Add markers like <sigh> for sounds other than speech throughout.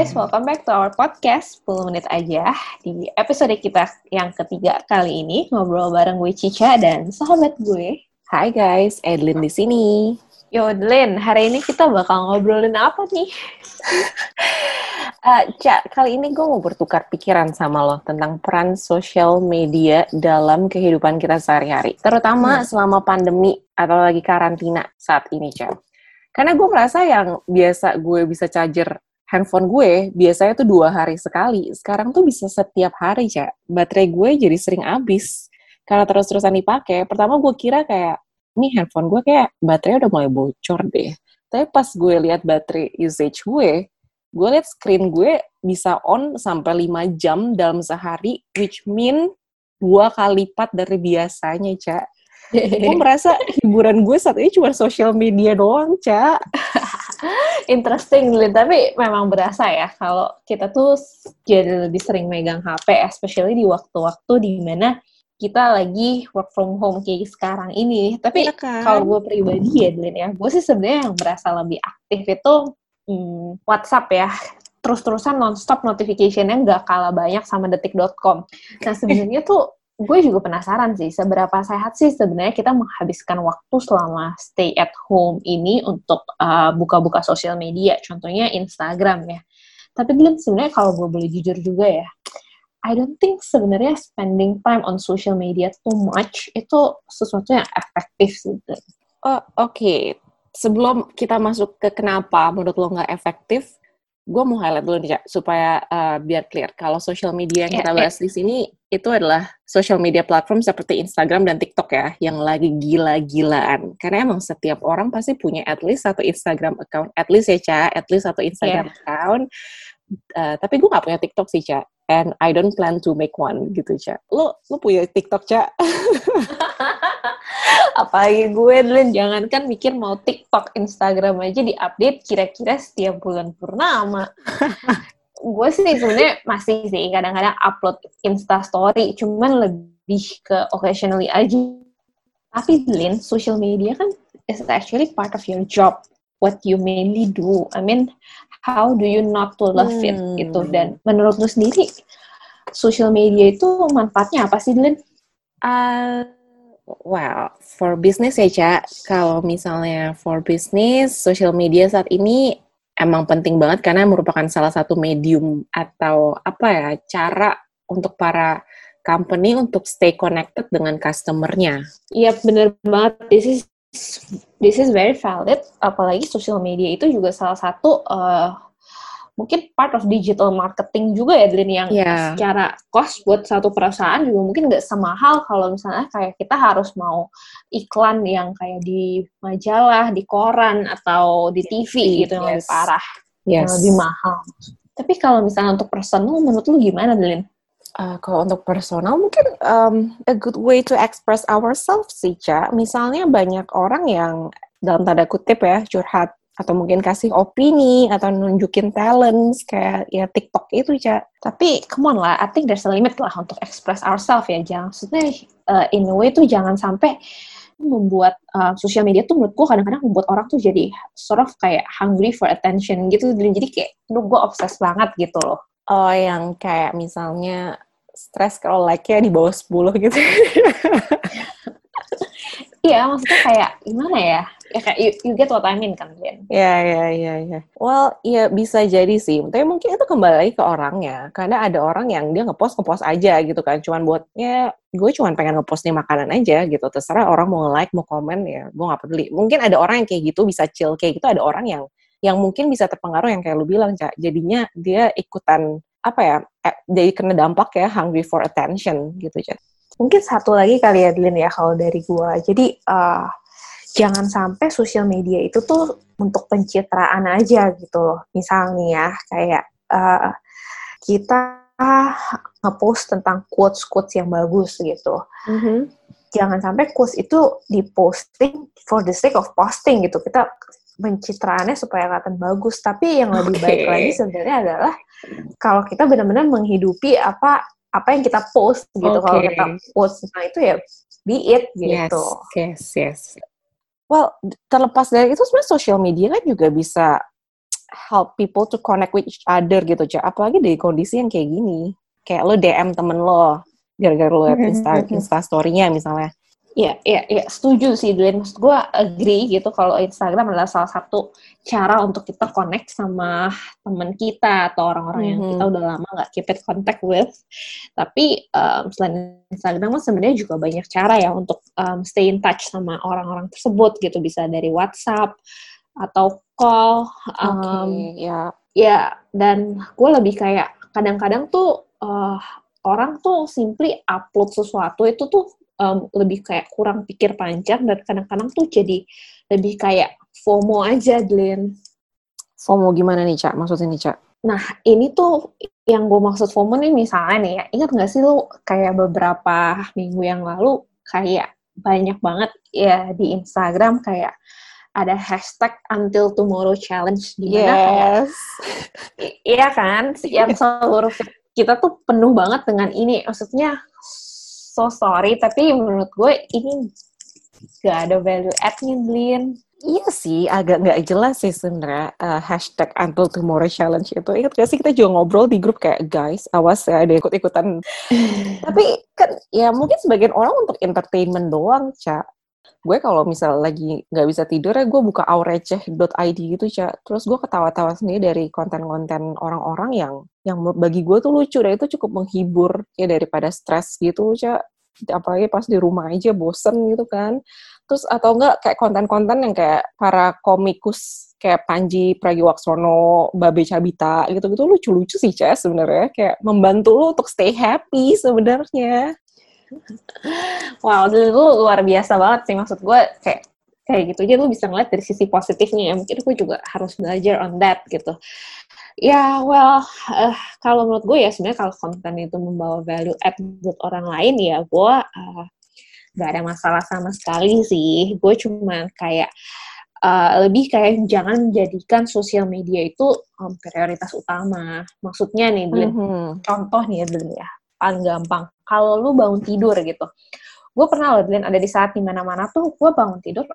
guys, welcome back to our podcast 10 menit aja. Di episode kita yang ketiga kali ini ngobrol bareng gue Cica dan sahabat gue. Hai guys, Edlin di sini. Yo Edlin, hari ini kita bakal ngobrolin apa nih? <laughs> uh, Cak, kali ini gue mau bertukar pikiran sama lo tentang peran sosial media dalam kehidupan kita sehari-hari. Terutama hmm. selama pandemi atau lagi karantina saat ini, Cak. Karena gue merasa yang biasa gue bisa charger handphone gue biasanya tuh dua hari sekali. Sekarang tuh bisa setiap hari, Cak. Baterai gue jadi sering habis. Karena terus-terusan dipakai. Pertama gue kira kayak, ini handphone gue kayak baterai udah mulai bocor deh. Tapi pas gue lihat baterai usage gue, gue lihat screen gue bisa on sampai 5 jam dalam sehari, which mean dua kali lipat dari biasanya, Cak. gue <laughs> merasa hiburan gue saat ini cuma sosial media doang, Cak. Interesting, Lin. Tapi memang berasa ya kalau kita tuh jadi lebih sering megang HP, especially di waktu-waktu di mana kita lagi work from home kayak sekarang ini. Tapi ya kan? kalau gue pribadi ya, Lin ya, gue sih sebenarnya yang berasa lebih aktif itu hmm, WhatsApp ya. Terus-terusan nonstop notification-nya nggak kalah banyak sama detik.com. Nah sebenarnya tuh gue juga penasaran sih seberapa sehat sih sebenarnya kita menghabiskan waktu selama stay at home ini untuk uh, buka-buka sosial media, contohnya Instagram ya. Tapi Glenn sebenarnya kalau gue boleh jujur juga ya, I don't think sebenarnya spending time on social media too much itu sesuatu yang efektif sih. Oh, Oke, okay. sebelum kita masuk ke kenapa menurut lo nggak efektif, gue mau highlight dulu nih, Cak, supaya uh, biar clear. Kalau social media yang yeah, kita bahas yeah. di sini, itu adalah social media platform seperti Instagram dan TikTok ya, yang lagi gila-gilaan. Karena emang setiap orang pasti punya at least satu Instagram account. At least ya, Cak, at least satu Instagram yeah. account. Uh, tapi gue gak punya TikTok sih, Cak. And I don't plan to make one gitu, Cak. Lo, lo punya TikTok, Cak? <laughs> apalagi gue dulu jangan kan mikir mau TikTok, Instagram aja diupdate kira-kira setiap bulan purnama. gue sih sebenarnya masih sih kadang-kadang upload Insta Story, cuman lebih ke occasionally aja. Tapi Lin, social media kan is actually part of your job. What you mainly do. I mean, how do you not to love hmm. it gitu. Dan menurut lu sendiri, social media itu manfaatnya apa sih, Lin? Uh, Well, for business ya, Cak. Kalau misalnya for business, social media saat ini emang penting banget karena merupakan salah satu medium atau apa ya, cara untuk para company untuk stay connected dengan customer-nya. Iya, bener banget. This is this is very valid. Apalagi social media itu juga salah satu uh, mungkin part of digital marketing juga ya Dlin yang yeah. secara cost buat satu perusahaan juga mungkin nggak semahal kalau misalnya kayak kita harus mau iklan yang kayak di majalah, di koran atau di TV gitu yes. yang lebih parah, yes. yang lebih mahal. Tapi kalau misalnya untuk personal menurut lu gimana Dlin? Uh, kalau untuk personal mungkin um, a good way to express ourselves sih, Ca. Misalnya banyak orang yang dalam tanda kutip ya curhat atau mungkin kasih opini atau nunjukin talents kayak ya TikTok itu cak tapi come on lah I think there's a limit lah untuk express ourselves ya jangan maksudnya uh, in a way tuh jangan sampai membuat uh, sosial media tuh menurutku kadang-kadang membuat orang tuh jadi sort of kayak hungry for attention gitu. Jadi kayak lu gue obses banget gitu loh. Oh yang kayak misalnya stress kalau like-nya di bawah 10 gitu. <laughs> Iya maksudnya kayak gimana ya ya kayak you, you get what I mean kan Ben? Ya ya ya ya. Well ya bisa jadi sih. Tapi mungkin itu kembali lagi ke orangnya. Karena ada orang yang dia ngepost ngepost aja gitu kan. Cuman buat ya gue cuma pengen ngepost nih makanan aja gitu. Terserah orang mau like mau komen ya gue nggak peduli. Mungkin ada orang yang kayak gitu bisa chill kayak gitu. Ada orang yang yang mungkin bisa terpengaruh yang kayak lu bilang cak. Jadinya dia ikutan apa ya? Eh, jadi kena dampak ya hungry for attention gitu cak. Mungkin satu lagi kali ya Lin ya kalau dari gue. Jadi uh, jangan sampai sosial media itu tuh untuk pencitraan aja gitu loh. Misalnya ya, kayak uh, kita ngepost tentang quotes-quotes yang bagus gitu. Mm-hmm. Jangan sampai quotes itu diposting for the sake of posting gitu. Kita pencitraannya supaya kelihatan bagus. Tapi yang lebih okay. baik lagi sebenarnya adalah kalau kita benar-benar menghidupi apa apa yang kita post gitu. Okay. Kalau kita post tentang itu ya be it gitu. Yes, yes, yes. Well, terlepas dari itu sebenarnya social media kan juga bisa help people to connect with each other gitu, Cak. Apalagi dari kondisi yang kayak gini. Kayak lo DM temen lo, gara-gara lo liat Insta, Insta story-nya misalnya. Iya, iya, iya, setuju sih, Dwayne. Maksud gue agree gitu kalau Instagram adalah salah satu cara untuk kita connect sama teman kita atau orang-orang yang kita udah lama nggak keep it contact with. Tapi um, selain Instagram, sebenarnya juga banyak cara ya untuk um, stay in touch sama orang-orang tersebut gitu. Bisa dari WhatsApp atau call. Um, okay, ya. Ya, dan gue lebih kayak kadang-kadang tuh uh, orang tuh simply upload sesuatu itu tuh um, lebih kayak kurang pikir panjang dan kadang-kadang tuh jadi lebih kayak FOMO aja, Glenn. FOMO gimana nih, Cak? Maksudnya nih, Cak? Nah, ini tuh yang gue maksud FOMO nih misalnya nih ya, ingat gak sih lu kayak beberapa minggu yang lalu kayak banyak banget ya di Instagram kayak ada hashtag until tomorrow challenge di mana yes. kayak iya kan yang seluruh kita tuh penuh banget dengan ini maksudnya so sorry tapi menurut gue ini gak ada value add-nya Blin Iya sih, agak nggak jelas sih sebenarnya uh, hashtag Until Tomorrow Challenge itu. Ingat gak sih kita juga ngobrol di grup kayak guys, awas ya ada ikut-ikutan. <laughs> Tapi kan ya mungkin sebagian orang untuk entertainment doang, Cak. Gue kalau misal lagi nggak bisa tidur ya gue buka aureceh.id gitu, Cak. Terus gue ketawa-tawa sendiri dari konten-konten orang-orang yang yang bagi gue tuh lucu. Dan itu cukup menghibur ya daripada stres gitu, Cak apalagi pas di rumah aja bosen gitu kan. Terus atau enggak kayak konten-konten yang kayak para komikus kayak Panji Pragiwaksono, Babe Cabita gitu-gitu. Lucu-lucu sih Cah sebenarnya. Kayak membantu lo untuk stay happy sebenarnya. <laughs> Wow, itu luar biasa banget sih. Maksud gue kayak kayak gitu aja lu bisa ngeliat dari sisi positifnya ya. Mungkin gue juga harus belajar on that gitu. Ya well uh, kalau menurut gue ya sebenarnya kalau konten itu membawa value add buat orang lain ya gue uh, gak ada masalah sama sekali sih. Gue cuman kayak uh, lebih kayak jangan menjadikan sosial media itu um, prioritas utama. Maksudnya nih mm -hmm. contoh nih ya dulu ya paling gampang kalau lu bangun tidur gitu gue pernah loh ada di saat di mana-mana tuh gue bangun tidur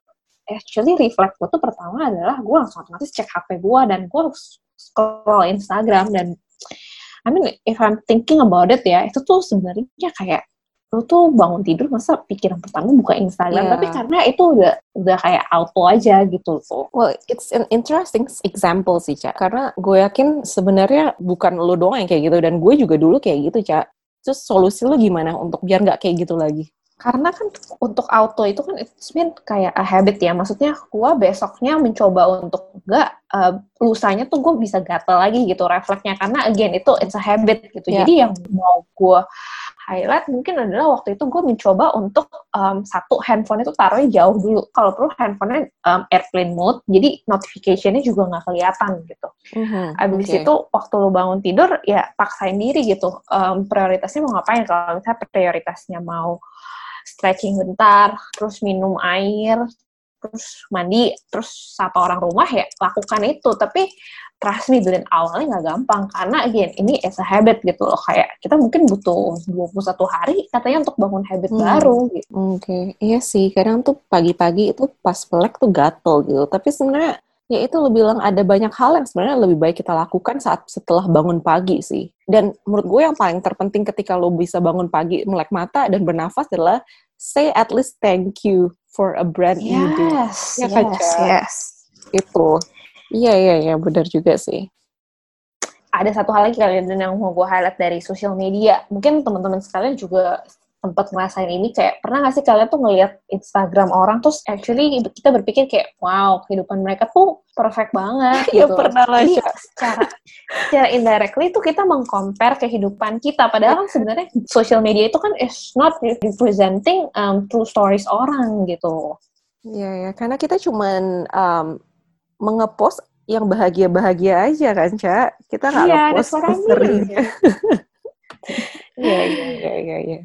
actually reflect gue tuh pertama adalah gue langsung otomatis cek HP gue dan gue scroll Instagram dan I mean if I'm thinking about it ya itu tuh sebenarnya kayak lu tuh bangun tidur masa pikiran pertama buka Instagram yeah. tapi karena itu udah udah kayak auto aja gitu tuh. Well, it's an interesting example sih, Cak. Karena gue yakin sebenarnya bukan lu doang yang kayak gitu dan gue juga dulu kayak gitu, Cak. Terus solusi lu gimana untuk biar nggak kayak gitu lagi? karena kan untuk auto itu kan it's been kayak a habit ya maksudnya gue besoknya mencoba untuk enggak uh, lusanya tuh gue bisa gatel lagi gitu refleksnya karena again itu it's a habit gitu yeah. jadi yang mau gue highlight mungkin adalah waktu itu gue mencoba untuk um, satu handphone itu taruhnya jauh dulu kalau perlu handphonenya um, airplane mode jadi notificationnya juga nggak kelihatan gitu mm-hmm, abis okay. itu waktu lo bangun tidur ya paksain diri gitu um, prioritasnya mau ngapain kalau misalnya prioritasnya mau stretching bentar, terus minum air, terus mandi, terus sapa orang rumah ya lakukan itu. Tapi trust me, dari awalnya nggak gampang karena again ini as a habit gitu loh kayak kita mungkin butuh 21 hari katanya untuk bangun habit hmm. baru gitu. Oke, okay. iya sih kadang tuh pagi-pagi itu pas pelek tuh gatel gitu. Tapi sebenarnya ya itu lebih bilang ada banyak hal yang sebenarnya lebih baik kita lakukan saat setelah bangun pagi sih. Dan menurut gue yang paling terpenting ketika lo bisa bangun pagi, melek mata dan bernafas adalah say at least thank you for a brand yes, new day. Yes, ya, kan, yes, yes. Itu. Iya, iya, iya, benar juga sih. Ada satu hal lagi kalian yang mau gue highlight dari sosial media. Mungkin teman-teman sekalian juga sempat ngerasain ini kayak pernah gak sih kalian tuh ngeliat Instagram orang terus actually kita berpikir kayak wow kehidupan mereka tuh perfect banget <laughs> iya, gitu. ya pernah lah Jadi, secara secara indirectly tuh kita mengcompare kehidupan kita padahal kan sebenarnya social media itu kan is not representing um, true stories orang gitu. Iya ya, karena kita cuman um, mengepost yang bahagia-bahagia aja kan, Cak. Kita nggak iya, ngepost seringnya. <laughs> Iya, iya, iya, iya. Ya.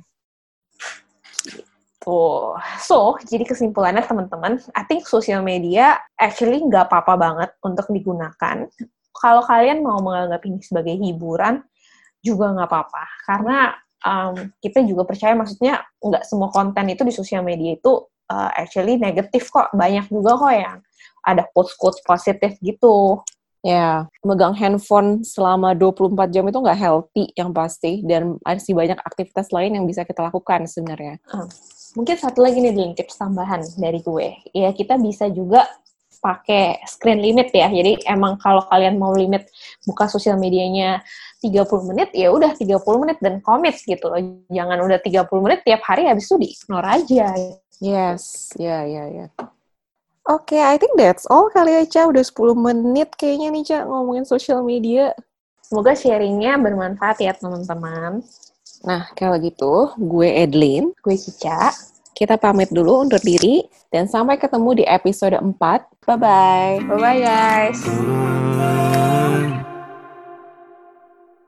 Tuh. So, jadi kesimpulannya teman-teman, I think social media actually nggak apa-apa banget untuk digunakan. Kalau kalian mau menganggap ini sebagai hiburan, juga nggak apa-apa. Karena um, kita juga percaya, maksudnya nggak semua konten itu di sosial media itu uh, actually negatif kok. Banyak juga kok yang ada quotes-quotes positif gitu. Ya, megang handphone selama 24 jam itu nggak healthy yang pasti, dan masih banyak aktivitas lain yang bisa kita lakukan sebenarnya. Uh, mungkin satu lagi nih, Din, tips tambahan dari gue. Ya, kita bisa juga pakai screen limit ya. Jadi emang kalau kalian mau limit buka sosial medianya 30 menit, ya udah 30 menit dan komit gitu loh. Jangan udah 30 menit tiap hari habis itu di-ignore aja. Yes, ya, ya, ya. Oke, okay, I think that's all kali ya, Ca. Udah 10 menit kayaknya nih, Ca, ngomongin social media. Semoga sharingnya bermanfaat ya, teman-teman. Nah, kalau gitu, gue Edlin. Gue Cica. Kita pamit dulu undur diri, dan sampai ketemu di episode 4. Bye-bye. Bye-bye, guys.